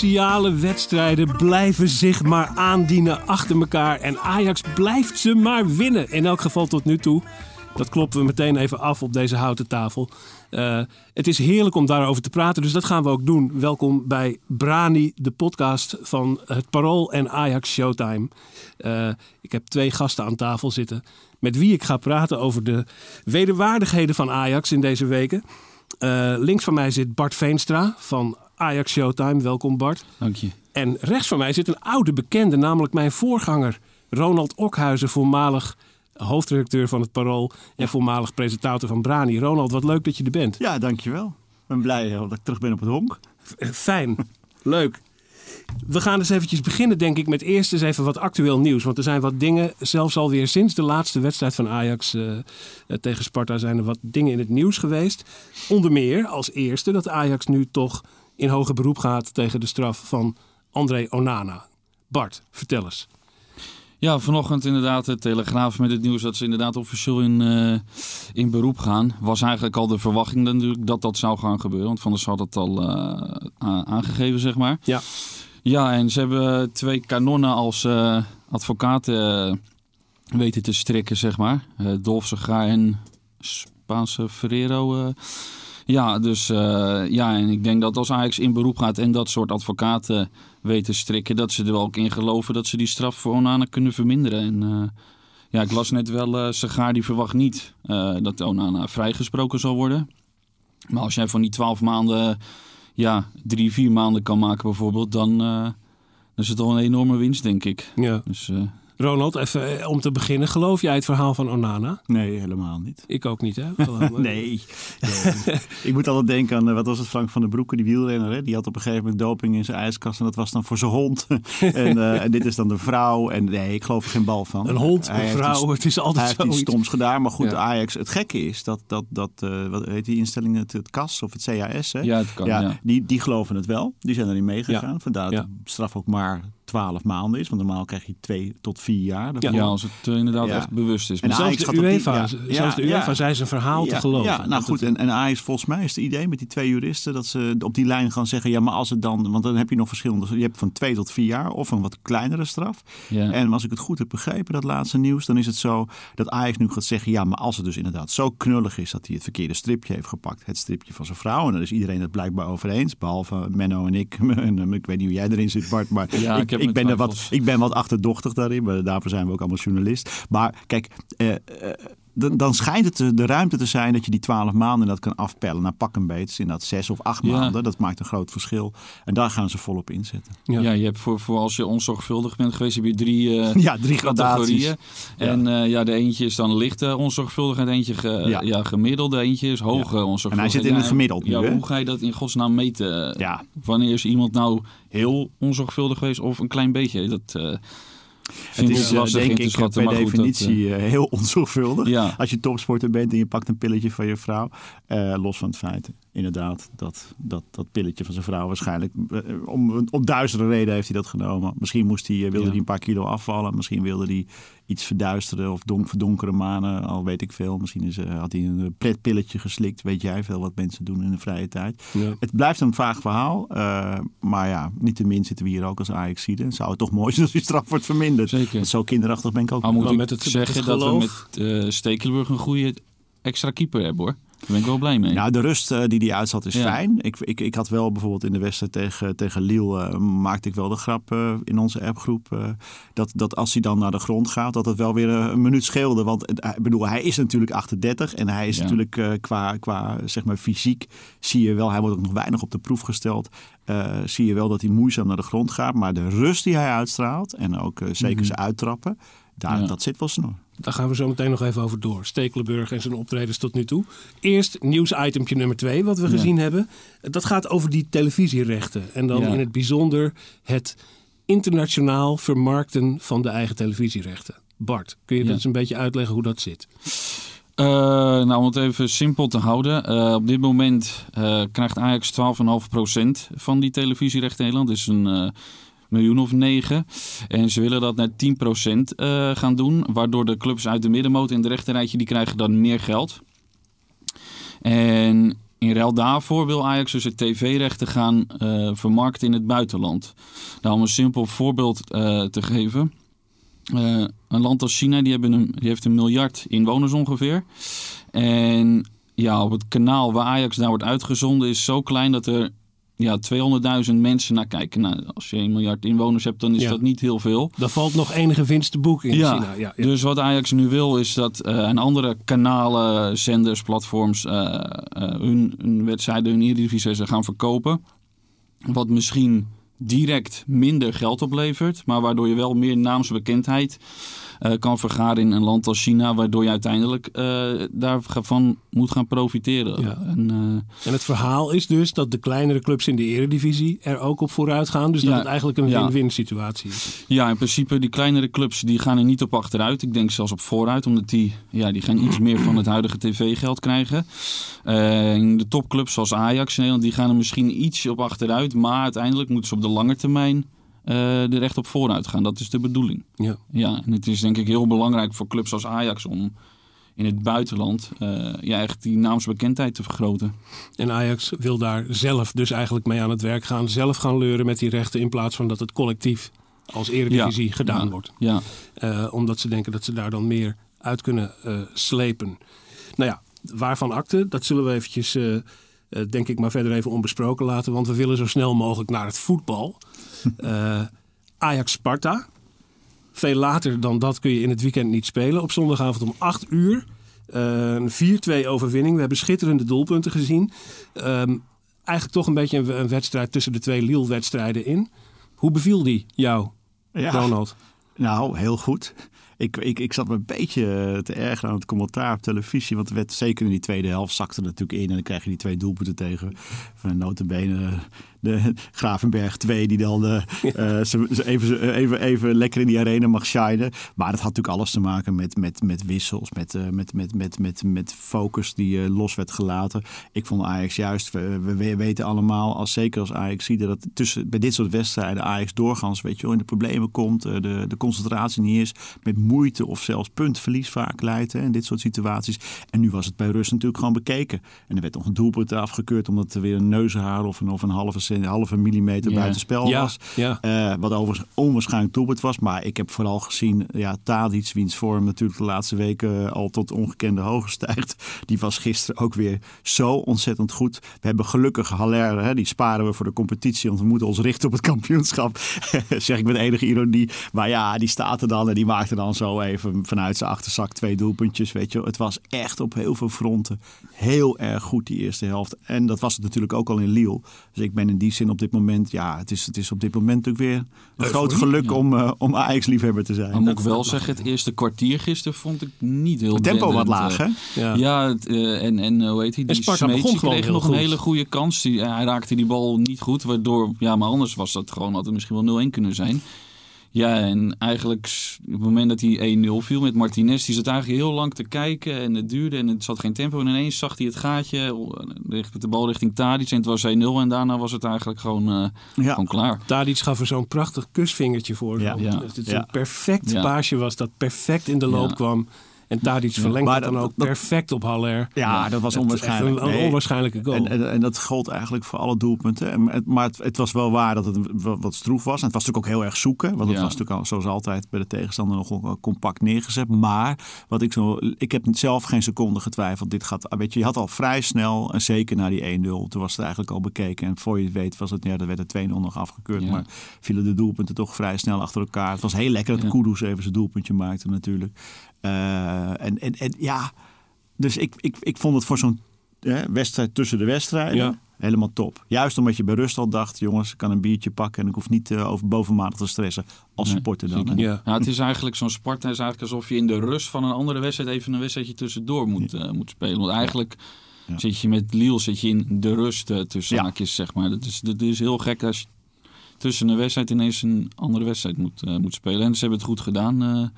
cruciale wedstrijden blijven zich maar aandienen achter elkaar. En Ajax blijft ze maar winnen. In elk geval tot nu toe. Dat kloppen we meteen even af op deze houten tafel. Eh, het is heerlijk om daarover te praten, dus dat gaan we ook doen. Welkom bij Brani, de podcast van het Parool en Ajax Showtime. Eh, ik heb twee gasten aan tafel zitten met wie ik ga praten over de wederwaardigheden van Ajax in deze weken. Eh, links van mij zit Bart Veenstra van Ajax Showtime. Welkom Bart. Dank je. En rechts van mij zit een oude bekende, namelijk mijn voorganger Ronald Okhuizen, voormalig hoofdredacteur van het Parool en voormalig presentator van Brani. Ronald, wat leuk dat je er bent. Ja, dankjewel. Ik ben blij eh, dat ik terug ben op het honk. Eh, Fijn, leuk. We gaan dus eventjes beginnen, denk ik, met eerst eens even wat actueel nieuws. Want er zijn wat dingen, zelfs alweer sinds de laatste wedstrijd van Ajax eh, eh, tegen Sparta, zijn er wat dingen in het nieuws geweest. Onder meer als eerste dat Ajax nu toch in hoger beroep gaat tegen de straf van André Onana. Bart, vertel eens. Ja, vanochtend inderdaad de Telegraaf met het nieuws dat ze inderdaad officieel in, eh, in beroep gaan. Was eigenlijk al de verwachting natuurlijk dat dat zou gaan gebeuren. Want Van der Sar had het al eh, aangegeven, zeg maar. Ja. Ja, en ze hebben twee kanonnen als eh, advocaten weten te strikken, zeg maar. Uh, Dolf en Spaanse Ferrero. Ja, dus eh, ja, en ik denk dat als Ajax in beroep gaat en dat soort advocaten weten strikken, dat ze er wel ook in geloven dat ze die straf voor Onana kunnen verminderen. En eh, ja, ik las net wel, Segaar die verwacht niet eh, dat Onana vrijgesproken zal worden. Maar als jij van die twaalf maanden, ja, drie, vier maanden kan maken bijvoorbeeld, dan, dan is het al een enorme winst, denk ik. Ja. Dus Ronald, even eh, om te beginnen. Geloof jij het verhaal van Onana? Nee, helemaal niet. Ik ook niet, hè? Eh, Nee. Nee. ik moet altijd denken aan, eh, wat was het, Frank van den Broeke, die wielrenner. Hè? Die had op een gegeven moment doping in zijn ijskast en dat was dan voor zijn hond. en, eh, en dit is dan de vrouw. En nee, ik geloof er geen bal van. Een hond, Hij een vrouw, iets- het is Hij altijd heeft zo. iets stoms gedaan, maar goed, Ja. Ajax. Het gekke is dat, dat, dat eh, wat heet die instelling, het, het CAS of het CAS, hè? ja, het kan. Ja, Die, die geloven het wel. Die zijn erin meegegaan. Ja. Vandaar dat Ja. de straf ook maar 12 maanden is. Want normaal krijg je twee tot vier jaar. Ja. Ja, als het eh, inderdaad Ja. echt bewust is. En Maar Zelfs de die- UEFA, ja, zelfs de UEFA zei zijn verhaal te geloven. Ja, nou goed. het- En, en Ajax, volgens mij is het idee met die twee juristen dat ze op die lijn gaan zeggen: ja, maar als het dan, want dan heb je nog verschillende. Je hebt van twee tot vier jaar of een wat kleinere straf. En als ik het goed heb begrepen, dat laatste nieuws, dan is het zo dat Ajax nu gaat zeggen: ja, maar als het dus inderdaad zo knullig is dat hij het verkeerde stripje heeft gepakt, het stripje van zijn vrouw, en daar is iedereen het blijkbaar over eens, behalve Menno en ik. En, eh, ik weet niet hoe jij erin zit, Bart, maar Ja, ik, ik heb ik, ben er wat, ik ben wat achterdochtig daarin, maar daarvoor zijn we ook allemaal journalist. Maar kijk, eh, eh, dan, dan schijnt het de, de ruimte te zijn dat je die twaalf maanden dat kan afpellen. naar pak een beet, in dat zes of acht Ja. maanden. Dat maakt een groot verschil. En daar gaan ze volop inzetten. Ja. Ja. je hebt voor, voor als je onzorgvuldig bent geweest, heb je drie eh, Ja, drie gradaties. categorieën. En eh, ja, de eentje is dan lichte onzorgvuldigheid, eentje ge, Ja. ja. gemiddelde, eentje is hoge onzorgvuldigheid. En hij zit in een Ja, gemiddeld nu, Ja, hoe ga je dat in godsnaam meten? Ja, Wanneer is iemand nou heel onzorgvuldig geweest of een klein beetje? Dat eh het is eh, denk ik schatten. per goed, dat, definitie eh, heel onzorgvuldig. eh, ja. Als je topsporter bent en je pakt een pilletje van je vrouw, eh, los van het feit, inderdaad, dat dat, dat pilletje van zijn vrouw waarschijnlijk, eh, om, om duizenden redenen heeft hij dat genomen. Misschien moest hij, eh, wilde Ja. hij een paar kilo afvallen, misschien wilde hij iets verduisteren of donk, verdonkere manen, al weet ik veel. Misschien is, eh, had hij een pretpilletje geslikt, weet jij veel wat mensen doen in de vrije tijd. Ja. Het blijft een vaag verhaal, eh, maar ja, niettemin zitten we hier ook als ajax zieden. Zou het toch mooi zijn als die straf wordt verminderd. Zeker. Want zo kinderachtig ben ik ook Al moet ik met het- zeggen het dat we met eh Stekelenburg een goede extra keeper hebben hoor. Daar ben ik wel blij mee. Nou, de rust eh, die die uitzat is Ja. fijn. Ik, ik, ik had wel bijvoorbeeld in de wedstrijd tegen, tegen Lille... eh, maakte ik wel de grap eh, in onze appgroep... dat, dat als hij dan naar de grond gaat... dat het wel weer een minuut scheelde. Want ik bedoel, hij is natuurlijk 38... en hij is Ja. natuurlijk qua, qua zeg maar, fysiek... zie je wel, hij wordt ook nog weinig op de proef gesteld... zie je wel dat hij moeizaam naar de grond gaat. Maar de rust die hij uitstraalt... en ook zeker zijn uittrappen... Daar, Ja. dat zit wel snor. Daar gaan we zo meteen nog even over door. Stekelenburg en zijn optredens tot nu toe. Eerst nieuwsitempje nummer twee, wat we Ja. gezien hebben. Dat gaat over die televisierechten. En dan Ja. in het bijzonder het internationaal vermarkten van de eigen televisierechten. Bart, kun je Ja. dat eens een beetje uitleggen hoe dat zit? Eh, nou, om het even simpel te houden. eh, op dit moment eh, krijgt Ajax 12,5% van die televisierechten in Nederland. Dus een eh, miljoen of negen. En ze willen dat naar 10% eh gaan doen. Waardoor de clubs uit de middenmoot in de rechterrijtje die krijgen dan meer geld. En in ruil daarvoor wil Ajax dus het tv-rechten gaan eh, vermarkten in het buitenland. Nou, om een simpel voorbeeld eh, te geven. Een land als China die, hebben een, die heeft een miljard inwoners ongeveer. En ja, op het kanaal waar Ajax daar wordt uitgezonden is zo klein dat er ja, 200.000 mensen naar kijken. Nou, als je een miljard inwoners hebt, dan is Ja. dat niet heel veel. Daar valt nog enige winst te boeken in Ja, China. Ja. Dus wat Ajax nu wil is dat en andere kanalen, zenders, platforms eh, eh, hun, hun wedstrijden, hun Eredivisie gaan verkopen. Wat misschien direct minder geld oplevert, maar waardoor je wel meer naamsbekendheid eh, kan vergaren in een land als China, waardoor je uiteindelijk eh, daarvan moet gaan profiteren. Ja. En, eh, En het verhaal is dus dat de kleinere clubs in de eredivisie er ook op vooruit gaan. Dus dat Ja, het eigenlijk een ja. win-win situatie is. Ja, in principe die kleinere clubs die gaan er niet op achteruit. Ik denk zelfs op vooruit, omdat die, ja, die gaan iets meer van het huidige tv-geld krijgen. En de topclubs zoals Ajax in Nederland, die gaan er misschien iets op achteruit. Maar uiteindelijk moeten ze op de lange termijn eh er echt op vooruit gaan. Dat is de bedoeling. Ja. Ja, en het is denk ik heel belangrijk voor clubs als Ajax om in het buitenland eh, ja, echt die naamsbekendheid te vergroten. En Ajax wil daar zelf dus eigenlijk mee aan het werk gaan. Zelf gaan leuren met die rechten in plaats van dat het collectief als eredivisie Ja, gedaan ja, wordt. Ja, Eh, omdat ze denken dat ze daar dan meer uit kunnen slepen. Nou ja, waarvan akte, dat zullen we eventjes, eh, denk ik, maar verder even onbesproken laten. Want we willen zo snel mogelijk naar het voetbal. Eh, Ajax-Sparta. Veel later dan dat kun je in het weekend niet spelen. Op zondagavond om 8 uur. Eh, een 4-2 overwinning. We hebben schitterende doelpunten gezien. Ehm, eigenlijk toch een beetje een, een wedstrijd tussen de twee Lille-wedstrijden in. Hoe beviel die jou, Ja. Ronald? Nou, heel goed. Ik, ik, ik zat me een beetje te ergeren aan het commentaar op televisie. Want er werd zeker in die tweede helft zakte natuurlijk in. En dan krijg je die twee doelpunten tegen. Van notabene de Gravenberg 2 die dan eh, eh, even, even, even lekker in die arena mag shinen. Maar dat had natuurlijk alles te maken met, met, met wissels. Met, eh, met, met, met, met, met focus die eh, los werd gelaten. Ik vond Ajax juist, we, we weten allemaal, als, zeker als Ajax zie dat tussen, bij dit soort wedstrijden Ajax doorgaans weet je, wel, in de problemen komt. eh, de, de concentratie niet is. Met moeite of zelfs puntverlies vaak leidt hè, in dit soort situaties. En nu was het bij Rust natuurlijk gewoon bekeken. En er werd nog een doelpunt afgekeurd omdat er weer een neushaar of een, of een halve, halve millimeter buiten spel Ja, was. ja. Eh, wat overigens onwaarschijnlijk doelpunt was. Maar ik heb vooral gezien, ja, Tadic, wiens vorm natuurlijk de laatste weken eh, al tot ongekende hoogte stijgt. Die was gisteren ook weer zo ontzettend goed. We hebben gelukkig Haller, hè, die sparen we voor de competitie. Want we moeten ons richten op het kampioenschap. zeg ik met enige ironie. Maar ja, die staat er dan en die maakte dan zo even vanuit zijn achterzak twee doelpuntjes. Weet je. Het was echt op heel veel fronten heel erg goed die eerste helft. En dat was het natuurlijk ook al in Lille. Dus ik ben in die zin op dit moment, ja, het is, het is op dit moment natuurlijk weer een groot geluk om, eh, om Ajax-liefhebber te zijn. Maar moet ik wel zeggen, het eerste kwartier gisteren vond ik niet heel Het tempo wat laag, eh. hè? Ja. Ja, het, eh, en, en hoe heet hij? Die Sparta Smeets, begon die gewoon kreeg heel nog goed. een hele goede kans. Die, hij raakte die bal niet goed, waardoor, ja, maar anders was dat gewoon altijd misschien wel 0-1 kunnen zijn. Ja, en eigenlijk op het moment dat hij 1-0 viel met Martinez, die zat eigenlijk heel lang te kijken en het duurde en het zat geen tempo. En ineens zag hij het gaatje, richt- de bal richting Tadic en het was 1-0 en daarna was het eigenlijk gewoon, eh, Ja. gewoon klaar. Tadic gaf er zo'n prachtig kusvingertje voor. Ja. Het Ja. een perfect Ja. paasje was dat perfect in de loop Ja. kwam. En Tadic verlengt Maar dat dan dat- ook dat- perfect op Haller. Ja, dat was Het- onwaarschijnlijk. Een, Nee. onwaarschijnlijke goal. En, en, en dat gold eigenlijk voor alle doelpunten. En, het- maar het, het was wel waar dat het wat, stroef was. En het was natuurlijk ook heel erg zoeken. Want het Ja. was natuurlijk al, zoals altijd bij de tegenstander nogal eh, compact neergezet. Maar wat ik zo. Ik heb zelf geen seconde getwijfeld. Dit gaat. Weet je, je had al vrij snel. En zeker na die 1-0. Toen was het eigenlijk al bekeken. En voor je het weet was het. Ja, er werd er 2-0 nog afgekeurd. Ja. Maar vielen de doelpunten toch vrij snel achter elkaar. Het was heel lekker dat Ja. Kudus even zijn doelpuntje maakte natuurlijk. Eh, en, en, en ja. Dus ik, ik, ik vond het voor zo'n hè, wedstrijd tussen de wedstrijden. Ja. Helemaal top. Juist omdat je bij rust al dacht, jongens, ik kan een biertje pakken en ik hoef niet eh, over bovenmatig te stressen als Nee, supporter dan. hè. Ja. Ja, het is eigenlijk zo'n sport. Het is eigenlijk alsof je in de rust van een andere wedstrijd even een wedstrijdje tussendoor moet, eh, moet spelen. Want eigenlijk Ja. zit je met Lille zit je in de rust tussen Ja. haakjes, zeg maar. Dat is, dat is heel gek als je tussen een wedstrijd ineens een andere wedstrijd moet, eh, moet spelen. En ze hebben het goed gedaan.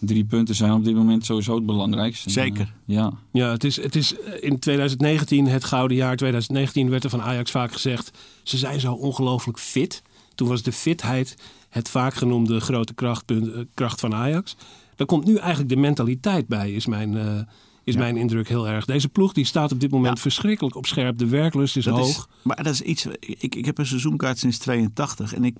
Drie punten zijn op dit moment sowieso het belangrijkste. Zeker. eh, ja, Ja, het is, het is eh, in 2019, het gouden jaar 2019, werd er van Ajax vaak gezegd... ze zijn zo ongelooflijk fit. Toen was de fitheid het vaak genoemde grote krachtpunt, eh, kracht van Ajax. Daar komt nu eigenlijk de mentaliteit bij, is mijn, is Ja. mijn indruk heel erg. Deze ploeg die staat op dit moment Ja. verschrikkelijk op scherp. De werklust is Dat hoog. is, maar dat is iets. Ik, ik heb een seizoenkaart sinds 82 en ik,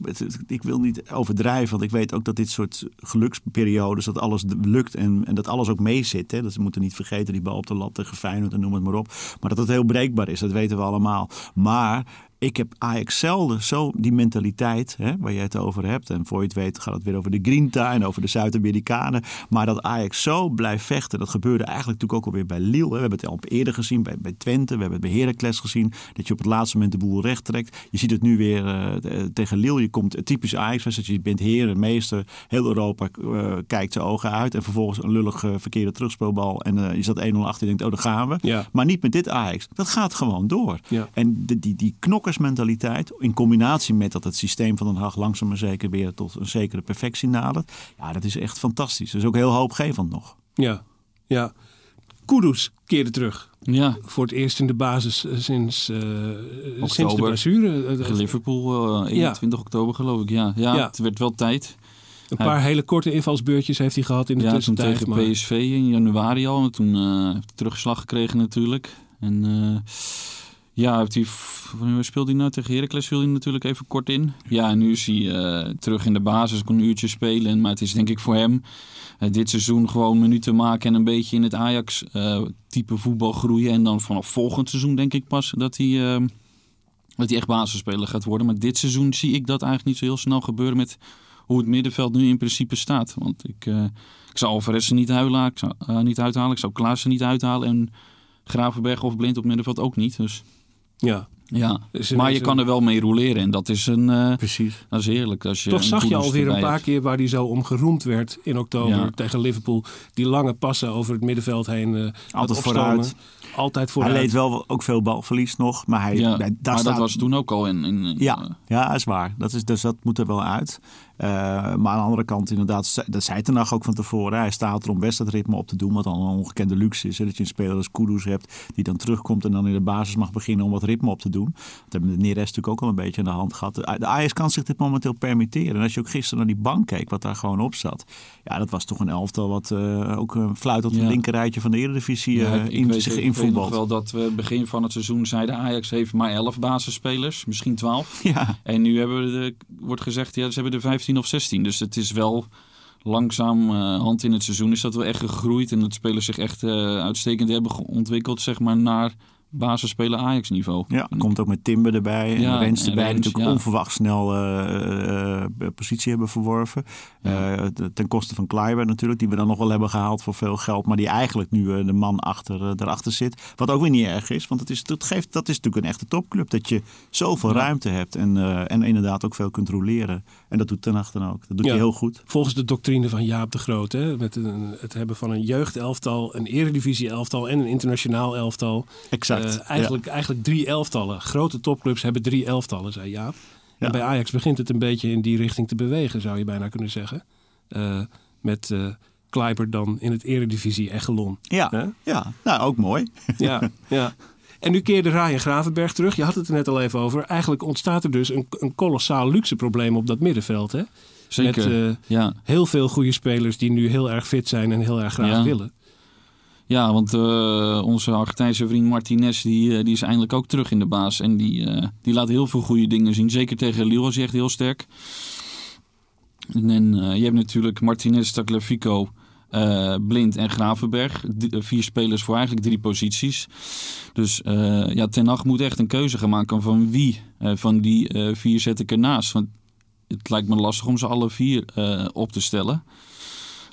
ik wil niet overdrijven, want ik weet ook dat dit soort geluksperiodes, dat alles lukt en, en dat alles ook meezit. Hè. Dat we moeten niet vergeten die bal op de lat tegen Feyenoord en noem het maar op. Maar dat het heel breekbaar is, dat weten we allemaal. Maar ik heb Ajax zelden zo die mentaliteit hè, waar je het over hebt. En voor je het weet gaat het weer over de Grinta en over de Zuid-Amerikanen. Maar dat Ajax zo blijft vechten, dat gebeurde eigenlijk natuurlijk ook alweer bij Lille. hè. We hebben het al eerder gezien bij, bij Twente. We hebben het bij Heracles gezien. Dat je op het laatste moment de boel recht trekt. Je ziet het nu weer eh, t- tegen Lille. Je komt eh, typisch Ajax. wedstrijd. Je bent heer, meester. Heel Europa eh, kijkt zijn ogen uit. En vervolgens een lullig eh, verkeerde terugspeelbal. En eh, je zat 1-0 achter. Je denkt, oh, daar gaan we. Ja. Maar niet met dit Ajax. Dat gaat gewoon door. Ja. En de, die, die knokkersmentaliteit, in combinatie met dat het systeem van Den Haag langzaam maar zeker weer tot een zekere perfectie nadert. Ja, dat is echt fantastisch. Dat is ook heel hoopgevend nog. Ja, ja. Kudus keerde terug. ja. Voor het eerst in de basis eh, sinds, eh, sinds de Oktober. blessure. Eh, Tegen Liverpool, eh 21 oktober geloof ik. Ja. Ja, Ja. het werd wel tijd. Een paar hele korte invalsbeurtjes heeft hij gehad in de ja, toen tussentijd. tegen maar- PSV in januari al. En toen eh, heeft hij terugslag gekregen natuurlijk. En eh, ja, heeft hij, wanneer speelde hij nou? Tegen Heracles viel hij natuurlijk even kort in. Ja, en nu is hij eh, terug in de basis. Kon een uurtje spelen. Maar het is denk ik voor hem eh, dit seizoen gewoon minuten maken. En een beetje in het Ajax-type voetbal groeien. En dan vanaf volgend seizoen denk ik pas dat hij... eh, dat hij echt basisspeler gaat worden. Maar dit seizoen zie ik dat eigenlijk niet zo heel snel gebeuren met hoe het middenveld nu in principe staat. Want ik, eh, ik zou Alvarez niet, huilen, ik zou, eh, niet uithalen. Ik zou Klaassen niet uithalen. En Gravenberg of Blind op middenveld ook niet. Dus Ja, ja. Maar je kan er wel mee roleren. En dat is, een, eh, Precies. dat is heerlijk. Als je Toch zag je alweer een paar hebt. keer waar hij zo om geroemd werd in oktober Ja. tegen Liverpool. Die lange passen over het middenveld heen. eh, Altijd vooruit. Altijd Hij vooruit. leed wel ook veel balverlies nog. Maar, hij, Ja, hij- daar maar staat, dat was toen ook al in. in, in, Ja, eh, ja, is waar. Dat is, dus dat moet er wel uit. Eh, maar aan de andere kant, inderdaad, dat zei Ten Hag ook van tevoren. Hij staat er om best het ritme op te doen, wat dan een ongekende luxe is. Hè? Dat je een speler als Kudus hebt, die dan terugkomt en dan in de basis mag beginnen om wat ritme op te doen. Dat hebben de Neres natuurlijk ook al een beetje aan de hand gehad. De Ajax kan zich dit momenteel permitteren. En als je ook gisteren naar die bank keek, wat daar gewoon op zat. Ja, dat was toch een elftal wat eh, ook een fluit op het Ja. linkerrijtje van de Eredivisie ja, eh, ik- ik in weet- zich ik weet nog wel dat we begin van het seizoen zeiden Ajax heeft maar 11 basisspelers, misschien 12. Ja, En nu hebben we de, wordt gezegd, ja, ze hebben er 15 of 16. Dus het is wel langzaam, eh, hand in het seizoen, is dat wel echt gegroeid. En dat spelers zich echt eh, uitstekend hebben ontwikkeld, zeg maar, naar basisspeler Ajax-niveau. Ja, komt ook met Timber erbij en Ja, Rens en erbij. die Rens, natuurlijk ja. onverwacht snel eh, eh, positie hebben verworven. Ja. Eh, ten koste van Kleiber natuurlijk, die we dan nog wel hebben gehaald voor veel geld. Maar die eigenlijk nu eh, de man achter, eh, daarachter zit. Wat ook weer niet erg is, want het is, dat, geeft, dat is natuurlijk een echte topclub. Dat je zoveel Ja. ruimte hebt en, eh, en inderdaad ook veel kunt roleren. En dat doet Ten Hag dan ook. Dat doet Ja. hij heel goed. Volgens de doctrine van Jaap de Groot. Hè, met een, het hebben van een jeugdelftal, een eredivisie elftal en een internationaal elftal. Exact. Eh, eigenlijk, eigenlijk drie elftallen. Grote topclubs hebben drie elftallen, zei Jaap. Ja. En bij Ajax begint het een beetje in die richting te bewegen, zou je bijna kunnen zeggen. Eh, met Kleiber dan in het eredivisie echelon. Ja, ja. nou ook mooi. Ja, ja. En nu keerde Ryan Gravenberg terug. Je had het er net al even over. Eigenlijk ontstaat er dus een, een kolossaal luxe probleem op dat middenveld. Hè? Zeker. Met ja. heel veel goede spelers die nu heel erg fit zijn en heel erg graag Ja. willen. Ja, want eh, onze Argentijnse vriend Martinez die, eh, die is eindelijk ook terug in de baas. En die, eh, die laat heel veel goede dingen zien. Zeker tegen Lille was hij echt heel sterk. En je hebt natuurlijk Martinez, Tagliafico, eh, Blind en Gravenberg. Vier spelers voor eigenlijk drie posities. Dus ja, Ten Hag moet echt een keuze gaan maken van wie van die vier zet ik ernaast. Want het lijkt me lastig om ze alle vier op te stellen.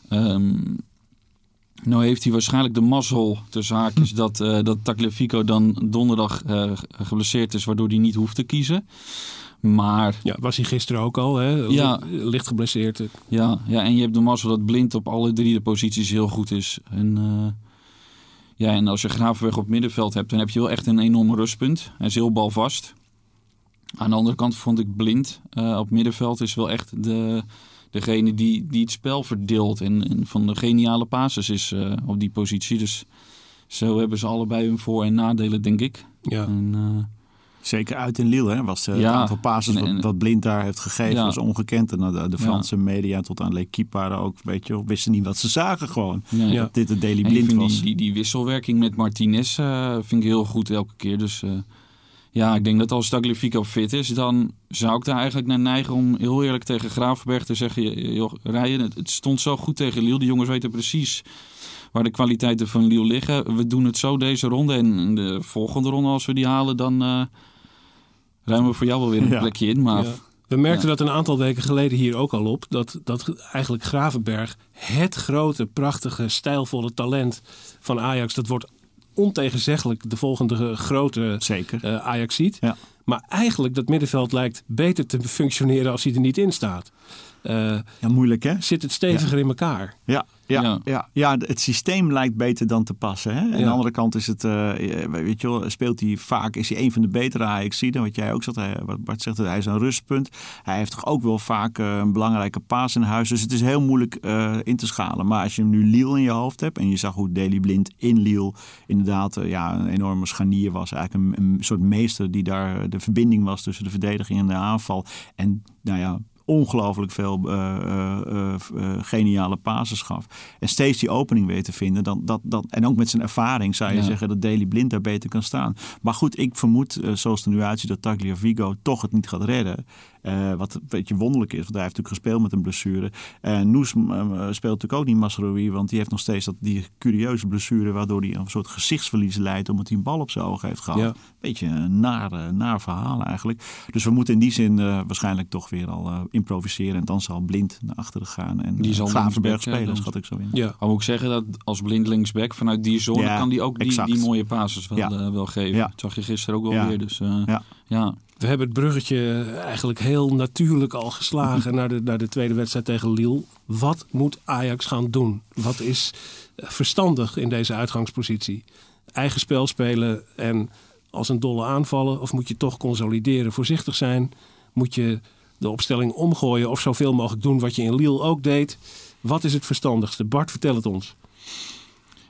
Ehm nou heeft hij waarschijnlijk de mazzel te zaakjes dat, eh dat Tagliafico dan donderdag eh, geblesseerd is, waardoor hij niet hoeft te kiezen. Maar Ja, was hij gisteren ook al, hè? Ja. licht geblesseerd. ja, ja, en je hebt de mazzel dat Blind op alle drie de posities heel goed is. En, eh, ja, en als je Gravenberg op middenveld hebt, dan heb je wel echt een enorm rustpunt. Hij is heel balvast. Aan de andere kant vond ik Blind op middenveld is wel echt de, degene die, die het spel verdeelt. En, en van de geniale passes is eh, op die positie. Dus zo hebben ze allebei hun voor- en nadelen, denk ik. Ja. En, eh, Zeker uit in Lille hè, was eh, Ja. het aantal passes En- en- wat, wat Blind daar heeft gegeven Ja. was ongekend. En de, de Ja. Franse media tot aan L'Equipe waren ook, weet je, wisten niet wat ze zagen gewoon. Ja. Dat dit de Daily Blind vind was. die, die, die wisselwerking met Martinez eh, vind ik heel goed elke keer. Dus eh, ja, ik denk dat als Tagliafico fit is, dan zou ik daar eigenlijk naar neigen om heel eerlijk tegen Gravenberg te zeggen... Joh, Ryan, het, stond zo goed tegen Lille. Die jongens weten precies waar de kwaliteiten van Lille liggen. We doen het zo deze ronde en de volgende ronde als we die halen, dan eh ruimen we voor jou wel weer een Ja. plekje in. Maar Ja. We merkten Ja. dat een aantal weken geleden hier ook al op. Dat, dat eigenlijk Gravenberg, het grote, prachtige, stijlvolle talent van Ajax. Dat wordt ontegenzeggelijk de volgende grote Zeker. eh Ajax ziet. Ja. Maar eigenlijk dat middenveld lijkt beter te functioneren als hij er niet in staat. Eh, Ja, moeilijk hè? zit het steviger in elkaar? Ja, ja, ja. Ja. Het systeem lijkt beter dan te passen. Hè? Aan de andere kant is het, eh, weet je wel, speelt hij vaak, is hij een van de betere ajax dan wat jij ook zegt. Hij, wat Bart zegt, hij is een rustpunt. Hij heeft toch ook wel vaak eh, een belangrijke paas in huis. Dus het is heel moeilijk eh, in te schalen. Maar als je nu Lille in je hoofd hebt en je zag hoe Daily Blind in Lille inderdaad ja, een enorme scharnier was. Eigenlijk een, een soort meester die daar de verbinding was tussen de verdediging en de aanval. En nou ja, ongelooflijk veel eh, eh, eh, geniale passes gaf. En steeds die opening weet te vinden. Dan, dat, dat, en ook met zijn ervaring zou je Ja. zeggen dat Daily Blind daar beter kan staan. Maar goed, ik vermoed, zoals het er nu uitziet, dat Tagliafico toch het niet gaat redden. Eh, wat een beetje wonderlijk is, want hij heeft natuurlijk gespeeld met een blessure. En Noes speelt natuurlijk ook niet Masrowi, want die heeft nog steeds dat, die curieuze blessure... waardoor hij een soort gezichtsverlies leidt omdat hij een bal op zijn ogen heeft gehad. Ja. Beetje een naar, eh, naar verhaal eigenlijk. Dus we moeten in die zin eh, waarschijnlijk toch weer al improviseren. En dan zal Blind naar achteren gaan en Die zal Gravenberg spelen, schat ik zo in. Ja. Moet ik zeggen dat als blind linksback vanuit die zone Ja, kan die ook die, die mooie passes wel, Ja. wel geven. Dat zag je gisteren ook wel weer. Dus Ja. We hebben het bruggetje eigenlijk heel natuurlijk al geslagen naar de, de tweede wedstrijd tegen Lille. Wat moet Ajax gaan doen? Wat is eh, verstandig in deze uitgangspositie? Eigen spel spelen en als een dolle aanvallen? Of moet je toch consolideren, voorzichtig zijn? Moet je de opstelling omgooien of zoveel mogelijk doen wat je in Lille ook deed? Wat is het verstandigste? Bart, vertel het ons.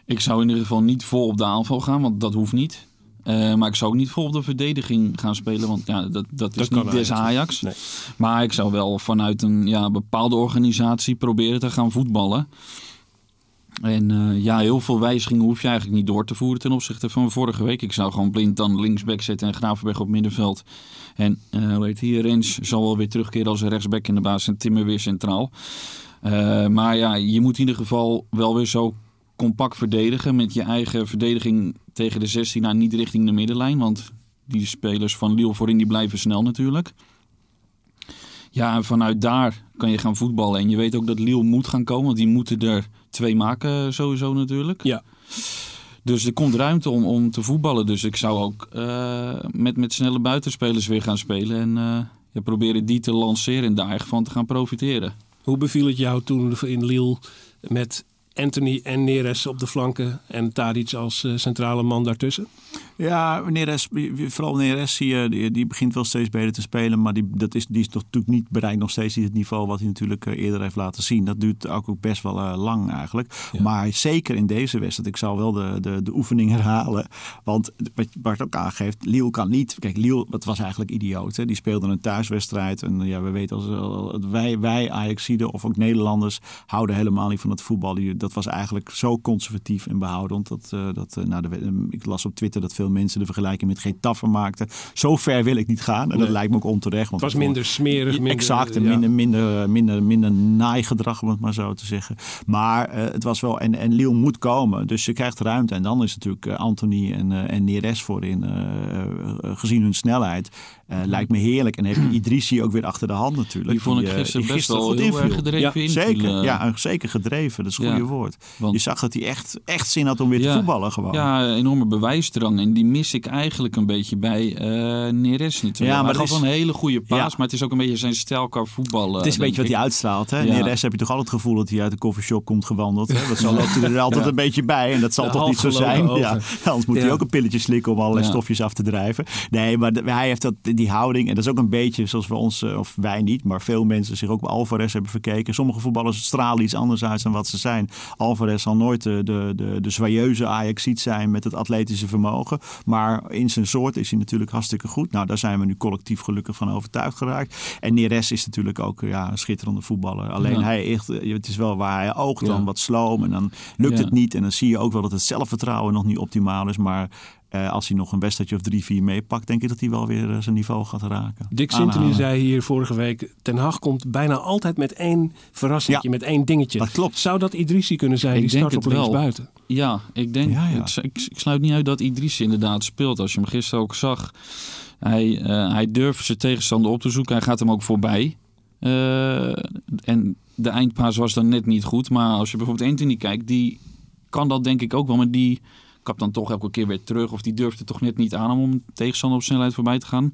Ik zou in ieder geval niet vol op de aanval gaan, want dat hoeft niet. Eh, maar ik zou ook niet vol op de verdediging gaan spelen, want ja, dat, dat is Dat niet des Ajax. Nee. Maar ik zou wel vanuit een ja, bepaalde organisatie proberen te gaan voetballen. En eh, ja, heel veel wijzigingen hoef je eigenlijk niet door te voeren ten opzichte van vorige week. Ik zou gewoon blind dan linksback zetten en Gravenberg op middenveld. En eh hoe heet hier, Rens zal wel weer terugkeren als een rechtsback in de baas en Timmer weer centraal. Eh, maar ja, je moet in ieder geval wel weer zo compact verdedigen met je eigen verdediging tegen de 16 naar niet richting de middenlijn. Want die spelers van Lille voorin die blijven snel natuurlijk. Ja, en vanuit daar kan je gaan voetballen. En je weet ook dat Lille moet gaan komen, want die moeten er twee maken sowieso natuurlijk. Ja. Dus er komt ruimte om, om te voetballen. Dus ik zou ook eh, met, met snelle buitenspelers weer gaan spelen. En eh, ja, proberen die te lanceren en daar echt van te gaan profiteren. Hoe beviel het jou toen in Lille met Anthony en Neres op de flanken en Tadic als eh, centrale man daartussen? Ja, Neres, vooral Neres zie je, die, die begint wel steeds beter te spelen. Maar die, dat is, die is toch natuurlijk niet bereikt nog steeds het niveau wat hij natuurlijk eh, eerder heeft laten zien. Dat duurt ook, ook best wel eh, lang eigenlijk. Maar zeker in deze wedstrijd, ik zal wel de, de, de oefening herhalen. Want wat Bart ook aangeeft, Liel kan niet. Kijk, Liel, dat was eigenlijk idioot. Hè? Die speelde een thuiswedstrijd. En ja, we weten als eh, wij, wij Ajaxiden of ook Nederlanders houden helemaal niet van het voetbal. Dat was eigenlijk zo conservatief en behoudend. Dat, uh, dat, nou, de, ik las op Twitter dat veel mensen de vergelijking met Getafe maakten. Zo ver wil ik niet gaan. En dat lijkt me ook onterecht. Want het was minder smerig. Minder, exact. En minder, minder, minder, minder naaigedrag, om het maar zo te zeggen. Maar uh, het was wel... En, en Lille moet komen. Dus je krijgt ruimte. En dan is natuurlijk uh, Anthony en, uh, en Neres voorin. gezien hun snelheid. Lijkt me heerlijk. En heb je Idrissi ook weer achter de hand natuurlijk. Die vond ik gisteren, best wel heel erg gedreven ja, Zeker, ja, zeker gedreven. Dat is een goede woord. Want, je zag dat hij echt, echt zin had om weer te voetballen gewoon. Ja, enorme bewijsdrang. En die mis ik eigenlijk een beetje bij uh, Neres natuurlijk. Ja, maar hij gaf is... een hele goede paas, ja. maar het is ook een beetje zijn stijl qua voetballen. Het is een beetje wat hij uitstraalt. Hè? Ja. Neres heb je toch altijd het gevoel dat hij uit de koffieshop komt gewandeld. Hè? Dat zal loopt hij er altijd een beetje bij en dat zal toch niet zo zijn. Ja. Anders moet hij ook een pilletje slikken om allerlei stofjes af te drijven. Nee, maar hij heeft dat, die houding en dat is ook een beetje zoals we ons, eh, of wij niet, maar veel mensen zich ook bij Alvarez hebben verkeken. Sommige voetballers stralen iets anders uit dan wat ze zijn. Alvarez zal nooit de, de, de, de zwaaieuze ajax zijn met het atletische vermogen. Maar in zijn soort is hij natuurlijk hartstikke goed. Nou, daar zijn we nu collectief gelukkig van overtuigd geraakt. En Neres is natuurlijk ook ja, een schitterende voetballer. Alleen ja. hij echt, het is wel waar hij oogt dan wat sloom en dan lukt het niet. En dan zie je ook wel dat het zelfvertrouwen nog niet optimaal is. Maar uh, als hij nog een wedstrijdje of drie, vier meepakt, denk ik dat hij wel weer uh, zijn niveau gaat raken. Dick Sintony zei hier vorige week: Ten Hag komt bijna altijd met één verrassing, ja, met één dingetje. Dat klopt. Zou dat Idrissi kunnen zijn? Ik die start op links buiten. Ja, ik denk. Ja, ja. Ik, ik, ik, sluit niet uit dat Idrissi inderdaad speelt. Als je hem gisteren ook zag, hij, uh, hij durft zijn tegenstander op te zoeken. Hij gaat hem ook voorbij. en de eindpaas was dan net niet goed. Maar als je bijvoorbeeld Anthony kijkt, die kan dat denk ik ook wel. Maar die dan toch elke keer weer terug. Of die durfde toch net niet aan om tegenstander op snelheid voorbij te gaan.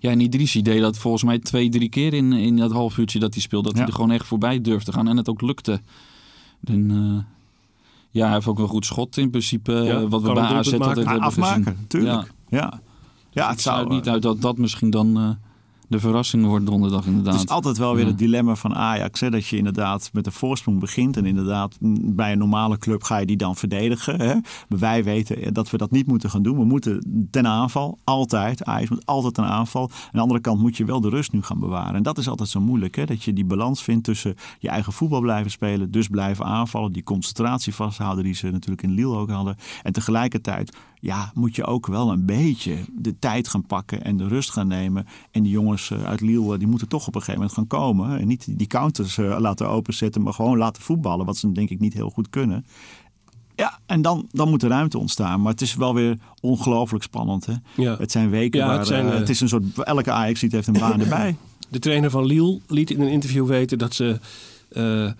Ja, en Idrissi deed dat volgens mij twee, drie keer in, in dat half uurtje dat hij speelde. Dat ja. hij er gewoon echt voorbij durfde gaan en het ook lukte. En, uh, ja, hij heeft ook een goed schot in principe. Ja, wat we bij AZ altijd hebben afmaken, gezien. Tuurlijk. Ja, ja. ja het zou niet uit dat dat misschien dan... De verrassing wordt donderdag inderdaad. Het is altijd wel weer ja. het dilemma van Ajax. Hè, dat je inderdaad met een voorsprong begint. En inderdaad bij een normale club ga je die dan verdedigen. Hè. Maar wij weten dat we dat niet moeten gaan doen. We moeten ten aanval, altijd. Ajax moet altijd ten aanval. Aan de andere kant moet je wel de rust nu gaan bewaren. En dat is altijd zo moeilijk. Hè, dat je die balans vindt tussen je eigen voetbal blijven spelen. Dus blijven aanvallen. Die concentratie vasthouden die ze natuurlijk in Lille ook hadden. En tegelijkertijd ja, moet je ook wel een beetje de tijd gaan pakken en de rust gaan nemen. En die jongens uit Lille, die moeten toch op een gegeven moment gaan komen. En niet die counters laten openzetten, maar gewoon laten voetballen. Wat ze denk ik niet heel goed kunnen. Ja, en dan, dan moet er ruimte ontstaan. Maar het is wel weer ongelooflijk spannend. Hè? Ja. Het zijn weken ja, waar... Het, zijn, uh, het is een soort... Elke ajax heeft een baan erbij. De trainer van Lille liet in een interview weten dat ze... Uh,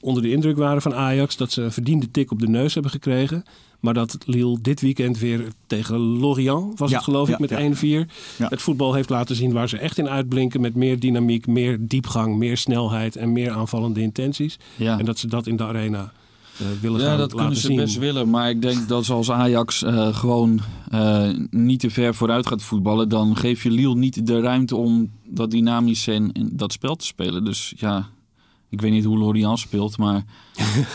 onder de indruk waren van Ajax. Dat ze een verdiende tik op de neus hebben gekregen. Maar dat Lille dit weekend weer tegen Lorient, was ja, het geloof ik, met ja. 1-4. Het voetbal heeft laten zien waar ze echt in uitblinken. Met meer dynamiek, meer diepgang, meer snelheid en meer aanvallende intenties. En dat ze dat in de arena uh, willen ja, gaan dat kunnen ze zien. best willen. Maar ik denk dat als Ajax uh, gewoon uh, niet te ver vooruit gaat voetballen... dan geef je Lille niet de ruimte om dat dynamisch en, en dat spel te spelen. Dus ja, ik weet niet hoe Lorient speelt, maar...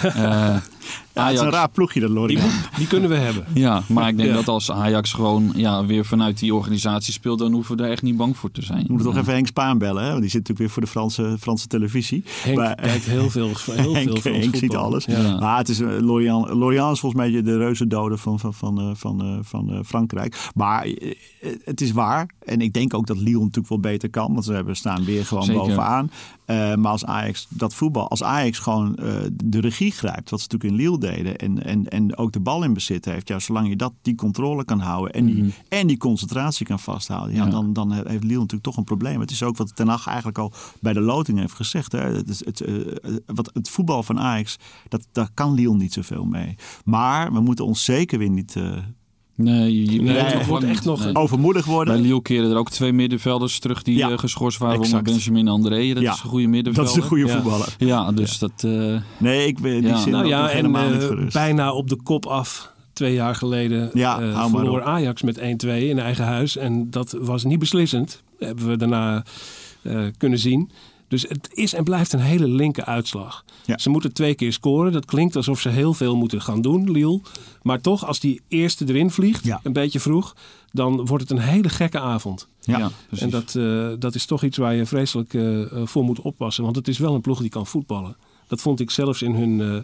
Uh, ja, het is een raar ploegje dat Lorient. Die, die, kunnen we hebben. Ja, maar ik denk ja. dat als Ajax gewoon ja, weer vanuit die organisatie speelt... dan hoeven we daar echt niet bang voor te zijn. We moeten toch even Henk Spaan bellen, hè? want die zit natuurlijk weer voor de Franse, Franse televisie. Henk maar, kijkt heel veel, heel Henk, veel Henk ziet alles. Ja. Maar het is, uh, Lorient, Lorient is volgens mij de reuze dode van, van, van, uh, van, uh, van Frankrijk. Maar het is waar. En ik denk ook dat Lille natuurlijk wel beter kan. Want ze hebben staan weer gewoon Zeker. bovenaan. maar als Ajax dat voetbal... Als Ajax gewoon de regie grijpt, wat ze natuurlijk in Lille deden... En, en, en ook de bal in bezit heeft... Ja, zolang je dat, die controle kan houden en die, mm -hmm. en die concentratie kan vasthouden... Ja, ja, Dan, dan heeft Lille natuurlijk toch een probleem. Het is ook wat Ten Hag eigenlijk al bij de loting heeft gezegd. Hè. Het, het, het, wat, het voetbal van Ajax, dat, daar kan Lille niet zoveel mee. Maar we moeten ons zeker weer niet... Uh, Nee, je, nee, het wordt echt nog nee. overmoedig worden. Bij Lille keren er ook twee middenvelders terug die ja, uh, geschorst waren. Exact. Benjamin André, dat ja. is een goede middenvelder. Dat is een goede voetballer. Ja, dus dat... Uh, nee, ik ben die zin nou ja, en uh, bijna op de kop af twee jaar geleden Ja, eh, maar verloor. Ajax met 1-2 in eigen huis. En dat was niet beslissend. Hebben we daarna eh, kunnen zien. Dus het is en blijft een hele linker uitslag. Ja. Ze moeten twee keer scoren. Dat klinkt alsof ze heel veel moeten gaan doen, Lille. Maar toch, als die eerste erin vliegt, Ja. een beetje vroeg... dan wordt het een hele gekke avond. Ja. En dat, eh, dat is toch iets waar je vreselijk eh, eh, voor moet oppassen. Want het is wel een ploeg die kan voetballen. Dat vond ik zelfs in hun eh,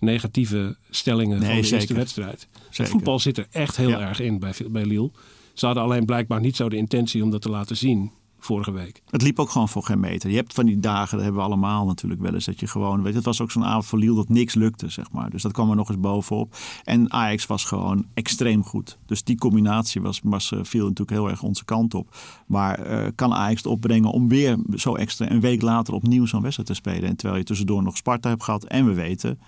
negatieve stellingen Nee, van de eerste zeker. wedstrijd. Het voetbal zit er echt heel Ja. erg in bij, bij Lille. Ze hadden alleen blijkbaar niet zo de intentie om dat te laten zien vorige week. Het liep ook gewoon voor geen meter. Je hebt van die dagen, dat hebben we allemaal natuurlijk wel eens, dat je gewoon, weet het was ook zo'n avond voor Lille dat niks lukte, zeg maar. Dus dat kwam er nog eens bovenop. En Ajax was gewoon extreem goed. Dus die combinatie was, was, eh, viel natuurlijk heel erg onze kant op. Maar eh, kan Ajax het opbrengen om weer zo extra een week later opnieuw zo'n wedstrijd te spelen? En terwijl je tussendoor nog Sparta hebt gehad. En we weten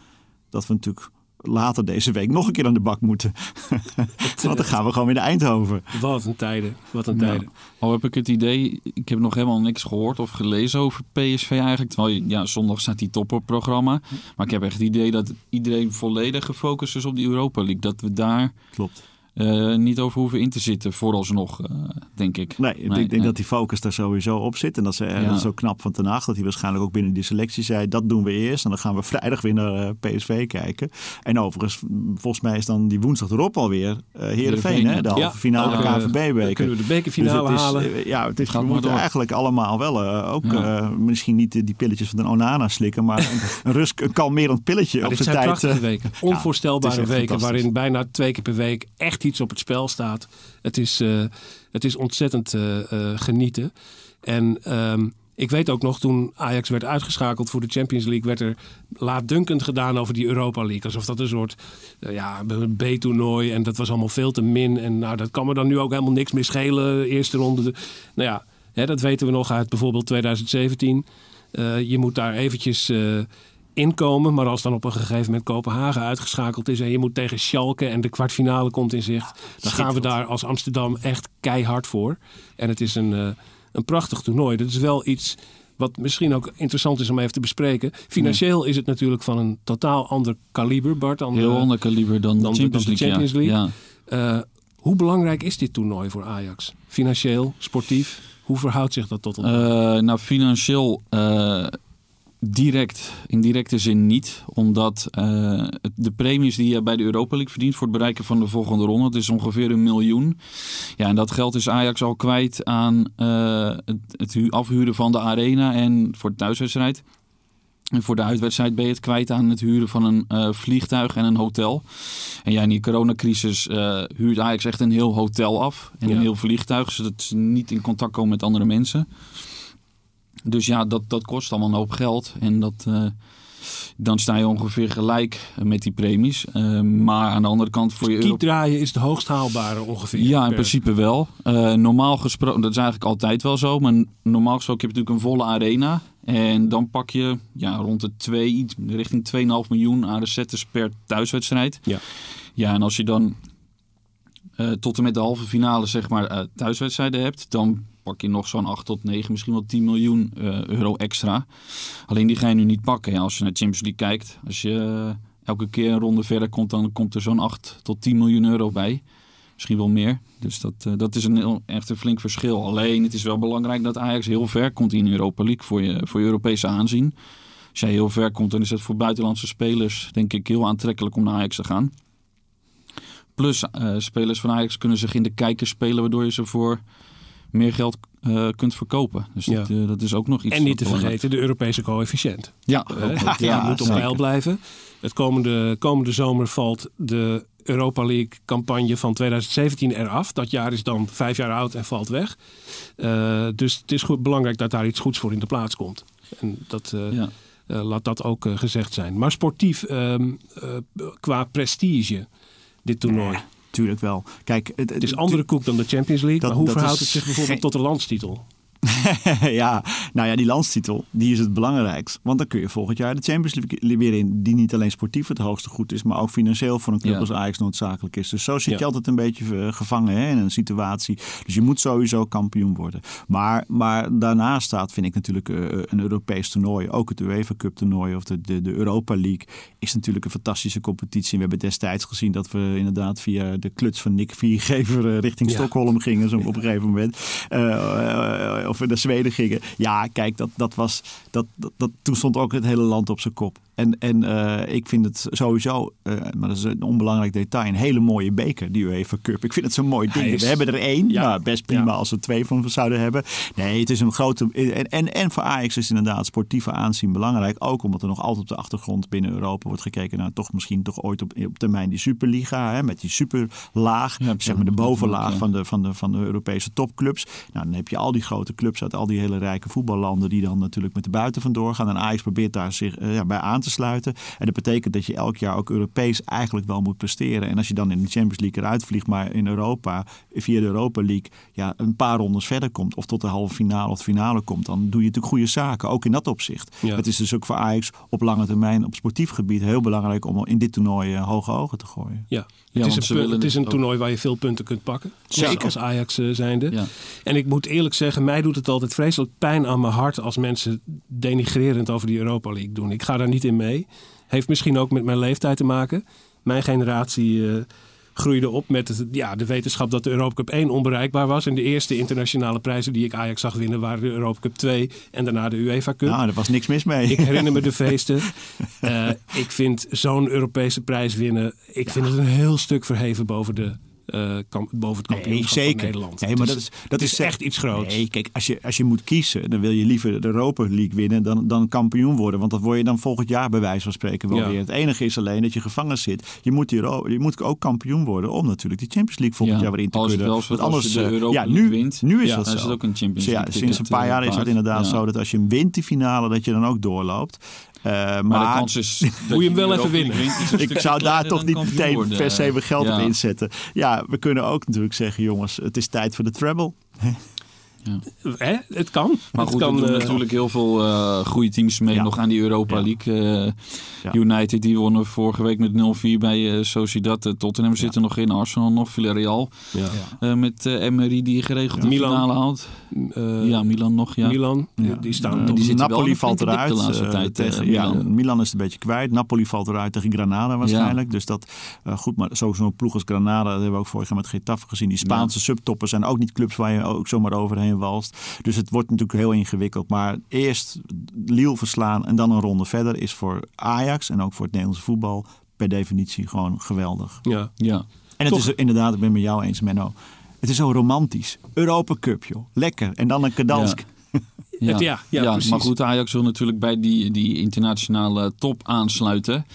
dat we natuurlijk later deze week nog een keer aan de bak moeten. Want dan gaan we gewoon weer naar Eindhoven. Wat een tijden, wat een Ja. tijden. Al heb ik het idee, ik heb nog helemaal niks gehoord of gelezen over PSV eigenlijk. Terwijl ja, zondag staat die top op programma. Maar ik heb echt het idee dat iedereen volledig gefocust is op die Europa League. Dat we daar Klopt. Eh, niet over hoeven in te zitten, vooralsnog, eh, denk ik. Nee, ik denk nee. dat die focus daar sowieso op zit. En dat ze Ja. dat is ook knap van Ten Hag, dat hij waarschijnlijk ook binnen die selectie zei... dat doen we eerst en dan gaan we vrijdag weer naar eh, PSV kijken. En overigens, volgens mij is dan die woensdag erop alweer eh Heerenveen, Heerenveen, hè? ja. De halve Ja, finale ook, KNVB-beker. Kunnen we de bekerfinale Dus het is, halen? Ja, het is, Gaat we moeten eigenlijk allemaal wel eh, ook Ja. eh, misschien niet die, die pilletjes van een Onana slikken, maar een, rust, een kalmerend pilletje Maar op dit zijn tijd. prachtige weken. ja, Onvoorstelbare weken waarin bijna twee keer per week echt iets op het spel staat. Het is, eh, het is ontzettend eh, eh, genieten. En ehm, ik weet ook nog, toen Ajax werd uitgeschakeld voor de Champions League, werd er laatdunkend gedaan over die Europa League. Alsof dat een soort eh, ja, B-toernooi en dat was allemaal veel te min. En nou, dat kan me dan nu ook helemaal niks meer schelen. Eerste ronde. De, nou ja, hè, dat weten we nog uit bijvoorbeeld 2017. Eh, je moet daar eventjes inkomen. Maar als dan op een gegeven moment Kopenhagen uitgeschakeld is... en je moet tegen Schalke en de kwartfinale komt in zicht... dan gaan we daar als Amsterdam echt keihard voor. En het is een, eh, een prachtig toernooi. Dat is wel iets wat misschien ook interessant is om even te bespreken. Financieel is het natuurlijk van een totaal ander kaliber, Bart. Dan, Heel eh, ander kaliber dan, dan de Champions de League. Champions ja. League. Ja. eh, hoe belangrijk is dit toernooi voor Ajax? Financieel, sportief? Hoe verhoudt zich dat tot elkaar? Nou, financieel direct, in directe zin niet. Omdat eh, de premies die je bij de Europa League verdient voor het bereiken van de volgende ronde, dat is ongeveer een miljoen. Ja, en dat geld is Ajax al kwijt aan eh, het, het hu- afhuren van de arena en voor de thuiswedstrijd. En voor de uitwedstrijd ben je het kwijt aan het huren van een eh, vliegtuig en een hotel. En ja, in die coronacrisis huurt Ajax echt een heel hotel af. En Ja. een heel vliegtuig, zodat ze niet in contact komen met andere mensen. Dus ja, dat, dat kost allemaal een hoop geld. En dat, eh, dan sta je ongeveer gelijk met die premies. Eh, maar aan de andere kant voor je euro... draaien is de hoogst haalbare ongeveer. Ja, in per- principe wel. Eh, normaal gesproken, dat is eigenlijk altijd wel zo. Maar normaal gesproken heb je natuurlijk een volle arena. En dan pak je ja, rond de 2, iets richting 2,5 miljoen aan recettes per thuiswedstrijd. Ja. Ja, en als je dan tot en met de halve finale zeg maar thuiswedstrijden hebt, dan pak je nog zo'n 8 tot 9, misschien wel 10 miljoen eh, euro extra. Alleen die ga je nu niet pakken. Als je naar Champions League kijkt, als je eh, elke keer een ronde verder komt, dan komt er zo'n 8 tot 10 miljoen euro bij. Misschien wel meer. Dus dat, eh, dat is een echt een flink verschil. Alleen het is wel belangrijk dat Ajax heel ver komt in Europa League voor je, voor je Europese aanzien. Als jij heel ver komt, dan is het voor buitenlandse spelers denk ik heel aantrekkelijk om naar Ajax te gaan. Plus spelers van Ajax kunnen zich in de kijker spelen, waardoor je ze voor meer geld eh, kunt verkopen. Dus Ja. dat, eh, dat is ook nog iets. En niet te vergeten de Europese coëfficiënt. Ja, ook nog. Die ja, moet op peil blijven. Het komende, komende zomer valt de Europa League campagne van 2017 eraf. Dat jaar is dan vijf jaar oud en valt weg. Eh, dus het is goed, belangrijk dat daar iets goeds voor in de plaats komt. En dat, eh, Ja. eh, laat dat ook eh, gezegd zijn. Maar sportief, ehm, eh, qua prestige, dit toernooi. Tuurlijk wel. Kijk, het, Het is andere koek dan de Champions League. Dat- maar hoe verhoudt het zich bijvoorbeeld tot de landstitel? ja, nou ja, die landstitel, die is het belangrijkst. Want dan kun je volgend jaar de Champions League weer in. Die niet alleen sportief het hoogste goed is, maar ook financieel voor een club Ja. als Ajax noodzakelijk is. Dus zo zit Ja. je altijd een beetje eh, gevangen hè, in een situatie. Dus je moet sowieso kampioen worden. Maar, maar daarnaast staat, vind ik natuurlijk, eh, een Europees toernooi. Ook het UEFA Cup toernooi of de, de, de Europa League is natuurlijk een fantastische competitie. We hebben destijds gezien dat we inderdaad via de kluts van Nick Viergever eh, richting Ja. Stockholm gingen. Zo op een gegeven moment. Eh, eh, of we naar Zweden gingen. Ja, kijk, dat, dat was, dat, dat, dat, toen stond ook het hele land op zijn kop. En, en eh, ik vind het sowieso, eh, maar dat is een onbelangrijk detail, een hele mooie beker, die UEFA Cup. Ik vind het zo'n mooi ding. Is- We hebben er één. Ja. Nou, best prima Ja. als we twee van zouden hebben. Nee, het is een grote. En, en, en voor Ajax is inderdaad sportieve aanzien belangrijk. Ook omdat er nog altijd op de achtergrond binnen Europa wordt gekeken naar toch misschien toch ooit op, op termijn die Superliga. Hè, met die superlaag. Ja, zeg maar de bovenlaag van, de, van, de, van de Europese topclubs. Nou, dan heb je al die grote clubs uit al die hele rijke voetballanden. die dan natuurlijk met de buiten vandoor gaan. En Ajax probeert daar zich eh, ja, bij aan te sluiten. En dat betekent dat je elk jaar ook Europees eigenlijk wel moet presteren. En als je dan in de Champions League eruit vliegt, maar in Europa, via de Europa League, ja, een paar rondes verder komt. of tot de halve finale of finale komt. dan doe je natuurlijk goede zaken. Ook in dat opzicht. Ja. Het is dus ook voor Ajax op lange termijn op sportief gebied heel belangrijk om in dit toernooi eh, hoge ogen te gooien. Ja, Ja, het, is een, het is een toernooi waar je veel punten kunt pakken. Zeker. Als Ajax eh, zijnde. Ja. En ik moet eerlijk zeggen, mij doet het altijd vreselijk pijn aan mijn hart als mensen denigrerend over die Europa League doen. Ik ga daar niet in mee. Heeft misschien ook met mijn leeftijd te maken. Mijn generatie eh, groeide op met het, ja, de wetenschap dat de Europa Cup 1 onbereikbaar was. En de eerste internationale prijzen die ik Ajax zag winnen waren de Europa Cup 2 en daarna de UEFA Cup. Nou, er was niks mis mee. Ik herinner me de feesten. Eh, ik vind zo'n Europese prijs winnen. Ik vind het een heel stuk verheven boven, de, eh, kam- boven het Nee, kampioenschap zeker. van Nederland. Nee, maar dat is, dat is echt iets groots. Nee, kijk, als je, als je moet kiezen, dan wil je liever de Europa League winnen dan, dan kampioen worden. Want dat word je dan volgend jaar bij wijze van spreken wel Ja. weer. Het enige is alleen dat je gevangen zit. Je moet, die, je moet ook kampioen worden om natuurlijk die Champions League volgend Ja, jaar weer in te als het kunnen. wel Want als je de eh, Europa ja, nu, wint, nu is ja, dat dan zo. is het ook een Champions Dus ja, League sinds een paar jaar is het inderdaad Ja. zo dat als je hem wint die finale, dat je dan ook doorloopt. Eh, maar Maar de kans is Moet je hem wel even winnen. Ik zou daar toch niet meteen worden. per se mijn geld Ja. op inzetten. Ja, we kunnen ook natuurlijk zeggen, jongens, het is tijd voor de treble. Hè? Het kan. Maar het goed, kan, er doen eh, natuurlijk heel veel eh goede teams mee Ja. nog aan die Europa Ja. League. Eh, Ja. United die wonnen vorige week met 0-4 bij eh, Sociedad. Tottenham zit er nog in, Arsenal nog, Villarreal. ja. Eh, met eh Emery die geregeld de Milan. finale haalt. Eh, ja, Milan nog, ja. Milan, Ja. die staan die zitten Napoli valt eruit. de laatste tijd, tegen, ja, Milan. Milan. is het een beetje kwijt. Napoli valt eruit tegen Granada waarschijnlijk. Dus dat eh, goed, maar sowieso een ploeg als Granada, dat hebben we ook vorig jaar met Getafe gezien. Die Spaanse subtoppers zijn ook niet clubs waar je ook zomaar overheen walst. Dus het wordt natuurlijk heel ingewikkeld. Maar eerst Lille verslaan en dan een ronde verder is voor Ajax en ook voor het Nederlandse voetbal per definitie gewoon geweldig. ja. Ja. En het Toch? is inderdaad, ik ben met jou eens, Menno. Het is zo romantisch. Europa Cup, joh. Lekker. En dan een Kadansk. Ja. Het- ja, ja, maar goed, Ajax wil natuurlijk bij die, die internationale top aansluiten.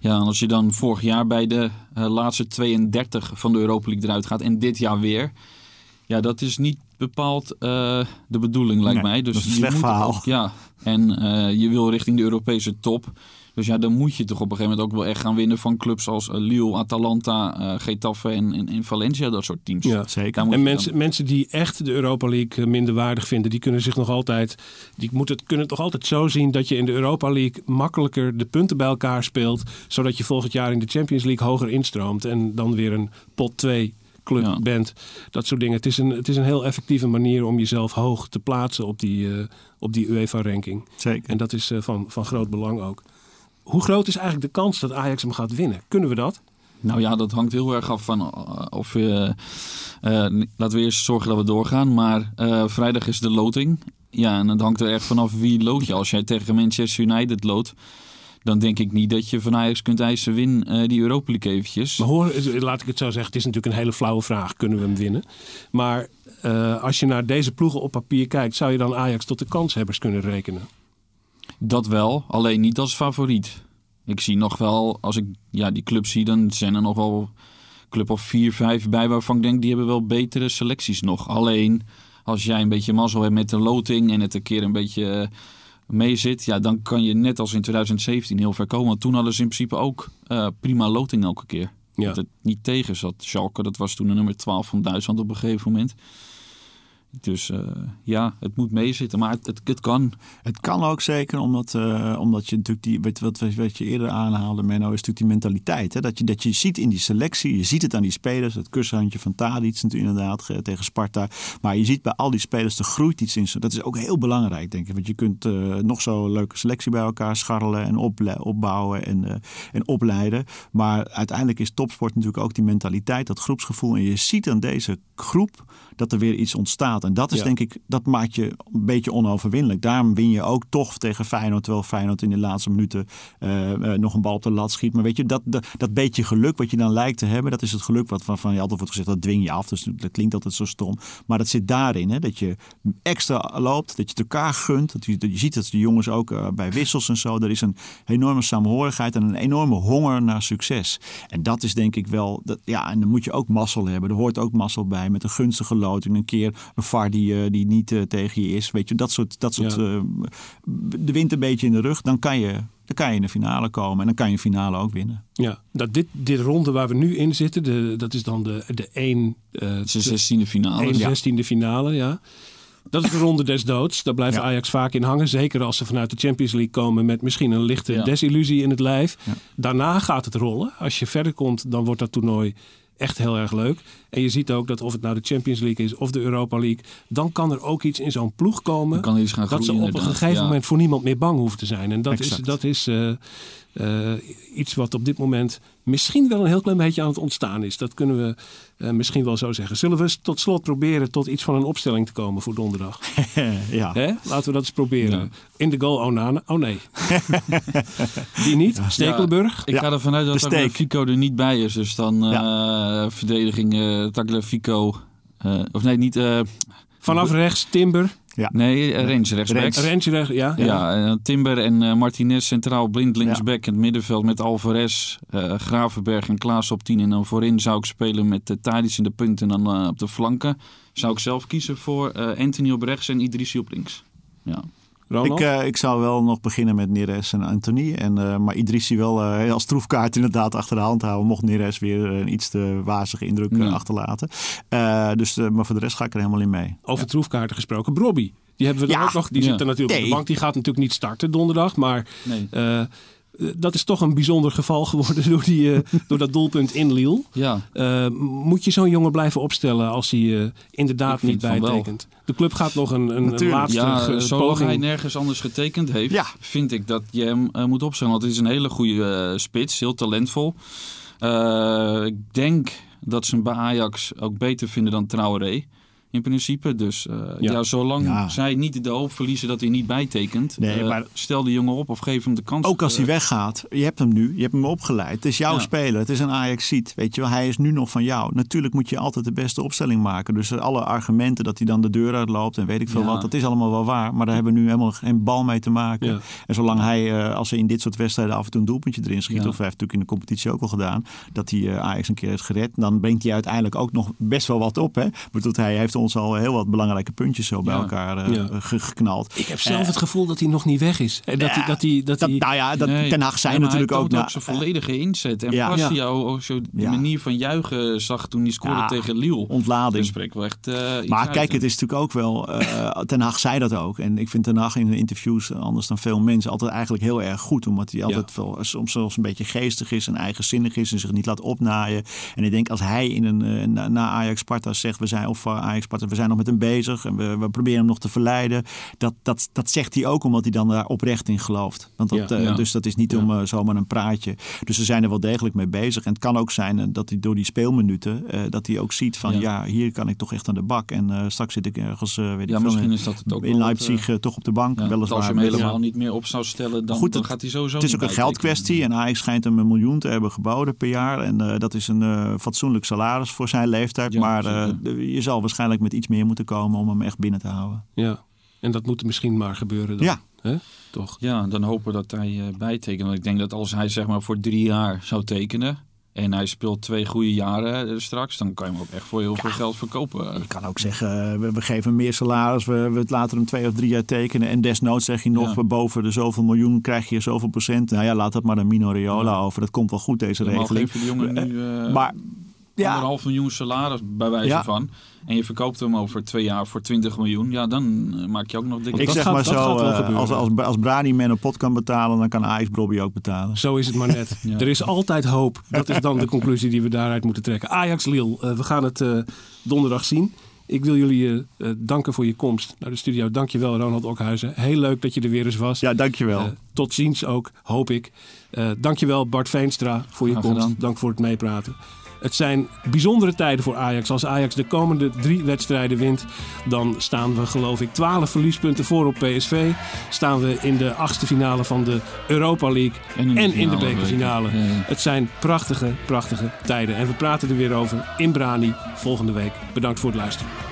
Ja, en als je dan vorig jaar bij de eh, laatste 32 van de Europa League eruit gaat en dit jaar weer. Ja, dat is niet bepaald eh, de bedoeling, lijkt Nee, mij. Dus dat is een je slecht moet verhaal. ook- ja, en eh, je wil richting de Europese top. Dus ja, dan moet je toch op een gegeven moment ook wel echt gaan winnen van clubs als eh, Lille, Atalanta, eh Getafe en, en, en Valencia, dat soort teams. Ja. Zeker. Moet En mensen, mensen die echt de Europa League minder waardig vinden, die kunnen zich nog altijd, die moeten het, kunnen het toch altijd zo zien dat je in de Europa League makkelijker de punten bij elkaar speelt, zodat je volgend jaar in de Champions League hoger instroomt en dan weer een pot 2 club Ja. bent. Dat soort dingen. Het is, een, het is een heel effectieve manier om jezelf hoog te plaatsen op die, eh, op die UEFA-ranking. Zeker. En dat is eh, van, van groot belang ook. Hoe groot is eigenlijk de kans dat Ajax hem gaat winnen? Kunnen we dat? Nou ja, dat hangt heel erg af van eh, of je. eh, eh, laten we eerst zorgen dat we doorgaan. Maar eh, vrijdag is de loting. Ja, en het hangt er echt vanaf wie lood je. Als jij tegen Manchester United loodt, dan denk ik niet dat je van Ajax kunt eisen win eh, die Europa League eventjes. Maar hoor, laat ik het zo zeggen, het is natuurlijk een hele flauwe vraag. Kunnen we hem winnen? Maar eh, als je naar deze ploegen op papier kijkt, zou je dan Ajax tot de kanshebbers kunnen rekenen? Dat wel, alleen niet als favoriet. Ik zie nog wel, als ik ja, die club zie, dan zijn er nog wel club of vier, vijf bij waarvan ik denk die hebben wel betere selecties nog. Alleen als jij een beetje mazzel hebt met de loting en het een keer een beetje eh, mee zit, ja, dan kan je net als in 2017 heel ver komen. Want toen hadden ze in principe ook eh, prima loting elke keer. Ja. Dat het niet tegen zat. Schalke, dat was toen de nummer 12 van Duitsland op een gegeven moment. Dus eh, ja, het moet meezitten, maar het, kan. Het kan ook zeker, omdat, eh, omdat je natuurlijk die, wat, wat, wat je eerder aanhaalde, Menno, is natuurlijk die mentaliteit. Hè? Dat, je, dat je ziet in die selectie, je ziet het aan die spelers, het kushandje van Tadic natuurlijk inderdaad eh, tegen Sparta. Maar je ziet bij al die spelers, er groeit iets in. Dat is ook heel belangrijk, denk ik. Want je kunt eh, nog zo'n leuke selectie bij elkaar scharrelen en opbouwen en, en opleiden. Maar uiteindelijk is topsport natuurlijk ook die mentaliteit, dat groepsgevoel. En je ziet aan deze groep dat er weer iets ontstaat. En dat is Ja. denk ik, dat maakt je een beetje onoverwinnelijk. Daarom win je ook toch tegen Feyenoord, terwijl Feyenoord in de laatste minuten eh, eh, nog een bal op de lat schiet. Maar weet je, dat, dat, dat beetje geluk wat je dan lijkt te hebben, dat is het geluk wat van, van je altijd wordt gezegd, dat dwing je af. Dus dat klinkt altijd zo stom. Maar dat zit daarin, hè, dat je extra loopt, dat je het elkaar gunt. Dat je, dat je ziet dat de jongens ook eh, bij wissels en zo, er is een enorme samenhorigheid en een enorme honger naar succes. En dat is denk ik wel, dat, ja, en dan moet je ook mazzel hebben. Er hoort ook mazzel bij met een gunstige loting. Een keer een VAR die, eh, die niet eh, tegen je is. Weet je, dat soort, dat soort Ja. eh, de wind een beetje in de rug. Dan kan je, dan kan je in de finale komen en dan kan je een finale ook winnen. Ja, dat dit, dit ronde waar we nu in zitten, de, dat is dan de, de 1 eh Het is de zestiende finale. 1 Ja. 16e finale, ja. Dat is de ronde des doods. Daar blijft Ja. Ajax vaak in hangen. Zeker als ze vanuit de Champions League komen met misschien een lichte Ja. desillusie in het lijf. Ja. Daarna gaat het rollen. Als je verder komt, dan wordt dat toernooi echt heel erg leuk. En je ziet ook dat of het nou de Champions League is of de Europa League, dan kan er ook iets in zo'n ploeg komen. Dan kan er iets gaan dat ze groeien, op een gegeven Ja. moment voor niemand meer bang hoeven te zijn. En dat is, dat is eh, eh, iets wat op dit moment misschien wel een heel klein beetje aan het ontstaan is. Dat kunnen we eh, misschien wel zo zeggen. Zullen we eens tot slot proberen tot iets van een opstelling te komen voor donderdag? ja. Hè? Laten we dat eens proberen. Ja. In de goal Onana. Oh nee. Die niet. Stekelenburg. Ik ga ervan uit dat. Tagliafico er niet bij is. Dus dan eh, verdediging eh Tagliafico. eh, of nee, niet... eh, Vanaf rechts Timber. nee, eh, Rens rechtsback. Rentje rechts. Ja. ja. Ja, eh, Timber en eh, Martinez centraal blind Ja. linksback in het middenveld met Alvarez, eh, Gravenberg en Klaas op 10. En dan voorin zou ik spelen met uh, in de punten en dan eh, op de flanken. Zou ik zelf kiezen voor eh, Anthony op rechts en Idrissi op links. Ja. Ik, eh, ik zou wel nog beginnen met Neres en Anthony. En, eh, maar Idrissi wel eh, als troefkaart inderdaad achter de hand houden. Mocht Neres weer een iets te wazige indruk Ja. achterlaten. Dus, maar voor de rest ga ik er helemaal in mee. Over troefkaarten gesproken. Brobby. Die hebben we dan Ja. ook nog. Die zit er natuurlijk op de bank. Die gaat natuurlijk niet starten donderdag. Maar Nee. Eh, dat is toch een bijzonder geval geworden door, die, eh, door dat doelpunt in Lille. Ja, Eh, moet je zo'n jongen blijven opstellen als hij inderdaad niet bijtekent? De club gaat nog een, een, een laatste ja zolang hij nergens anders getekend heeft, Ja. vind ik dat je hem moet opstellen. Want het is een hele goede spits, heel talentvol. Ik denk dat ze hem bij Ajax ook beter vinden dan Traoré. In principe. Dus eh, Ja. ja. zolang Ja. zij niet de hoop verliezen dat hij niet bijtekent. Nee, eh, maar- Stel de jongen op of geef hem de kans. Ook als hij Eh, weggaat, je hebt hem nu, je hebt hem opgeleid. Het is jouw Ja. speler, het is een Ajax-ziet. Weet je wel, hij is nu nog van jou. Natuurlijk moet je altijd de beste opstelling maken. Dus alle argumenten dat hij dan de deur uitloopt en weet ik veel Ja. wat, dat is allemaal wel waar. Maar daar hebben we nu helemaal geen bal mee te maken. Ja. En zolang hij, eh, als hij in dit soort wedstrijden af en toe een doelpuntje erin schiet, Ja. of hij heeft natuurlijk in de competitie ook al gedaan, dat hij eh, Ajax een keer heeft gered, dan brengt hij uiteindelijk ook nog best wel wat op. Hè? Bedoel, hij heeft ons al heel wat belangrijke puntjes zo bij Ja. elkaar eh, Ja. ge- geknald. Ik heb zelf het gevoel dat hij nog niet weg is. En dat, Ja, hij, dat, hij, dat, Dat, hij, nou ja, dat, nee. Ten Hag zei Ja, maar natuurlijk hij ook... nou, ook zijn volledige inzet. En Ja. pas ook zo die Ja. manier van juichen zag toen hij scoorde Ja. tegen Lille. ontlading. Spreekt wel echt eh, Maar uit, kijk, het is natuurlijk ook wel. eh Ten Hag zei dat ook. En ik vind Ten Hag in de interviews, anders dan veel mensen, altijd eigenlijk heel erg goed. Omdat hij altijd wel soms zelfs een beetje geestig is en eigenzinnig is en zich niet laat opnaaien. En ik denk als hij in een, eh, na, na Ajax Sparta zegt, we zijn of eh, Ajax Sparta, we zijn nog met hem bezig en we, we proberen hem nog te verleiden. Dat, dat, dat zegt hij ook omdat hij dan daar oprecht in gelooft. Want dat, Ja. eh, Ja. Dus dat is niet Ja. om eh, zomaar een praatje. Dus ze zijn er wel degelijk mee bezig. En het kan ook zijn eh, dat hij door die speelminuten, dat hij ook ziet van ja. Hier kan ik toch echt aan de bak. En straks zit ik ergens, weet ik Ja, veel, in- is dat het ook in wat, Leipzig toch op de bank. Weliswaar. als je hem helemaal niet meer op zou stellen, dan, Goed, dan gaat hij sowieso Het is ook een geldkwestie en Ajax schijnt hem een miljoen te hebben geboden per jaar. En dat is een fatsoenlijk salaris voor zijn leeftijd. Maar je zal waarschijnlijk met iets meer moeten komen om hem echt binnen te houden. ja. En dat moet misschien maar gebeuren dan. Ja. Hè? Toch? Ja, dan hopen dat hij eh, bijtekent. Want ik denk dat als hij zeg maar voor drie jaar zou tekenen... en hij speelt twee goede jaren eh, straks... dan kan je hem ook echt voor heel veel geld verkopen. Je kan ook zeggen, eh, we, we geven hem meer salaris, we, we laten hem twee of drie jaar tekenen. En desnoods zeg je nog, Ja. boven de zoveel miljoen krijg je zoveel procent. Nou ja, laat dat maar een Mino Raiola over. Dat komt wel goed, deze regeling. nu... Maar Ja. anderhalf miljoen salaris bij wijze Ja. van. En je verkoopt hem over twee jaar voor 20 miljoen. Ja, dan eh, maak je ook nog dikke... Ik dat zeg gaat- maar dat zo, gaat wel eh, gebeuren. als, als, als Brani Men een pot kan betalen, dan kan Ajax Bobby ook betalen. Zo is het maar net. Ja. Er is altijd hoop. Dat is dan de conclusie die we daaruit moeten trekken. Ajax Lille, eh, we gaan het eh, donderdag zien. Ik wil jullie danken voor je komst naar de studio. Dankjewel Ronald Okhuizen. Heel leuk dat je er weer eens was. Ja, dankjewel. Tot ziens ook, hoop ik. Eh dankjewel Bart Veenstra voor je Graag komst. gedaan. Dank voor het meepraten. Het zijn bijzondere tijden voor Ajax. Als Ajax de komende drie wedstrijden wint, dan staan we geloof ik 12 verliespunten voor op PSV. Staan we in de achtste finale van de Europa League en in de, finale, bekerfinale. Ja, ja. Het zijn prachtige, prachtige tijden. En we praten er weer over in Brani volgende week. Bedankt voor het luisteren.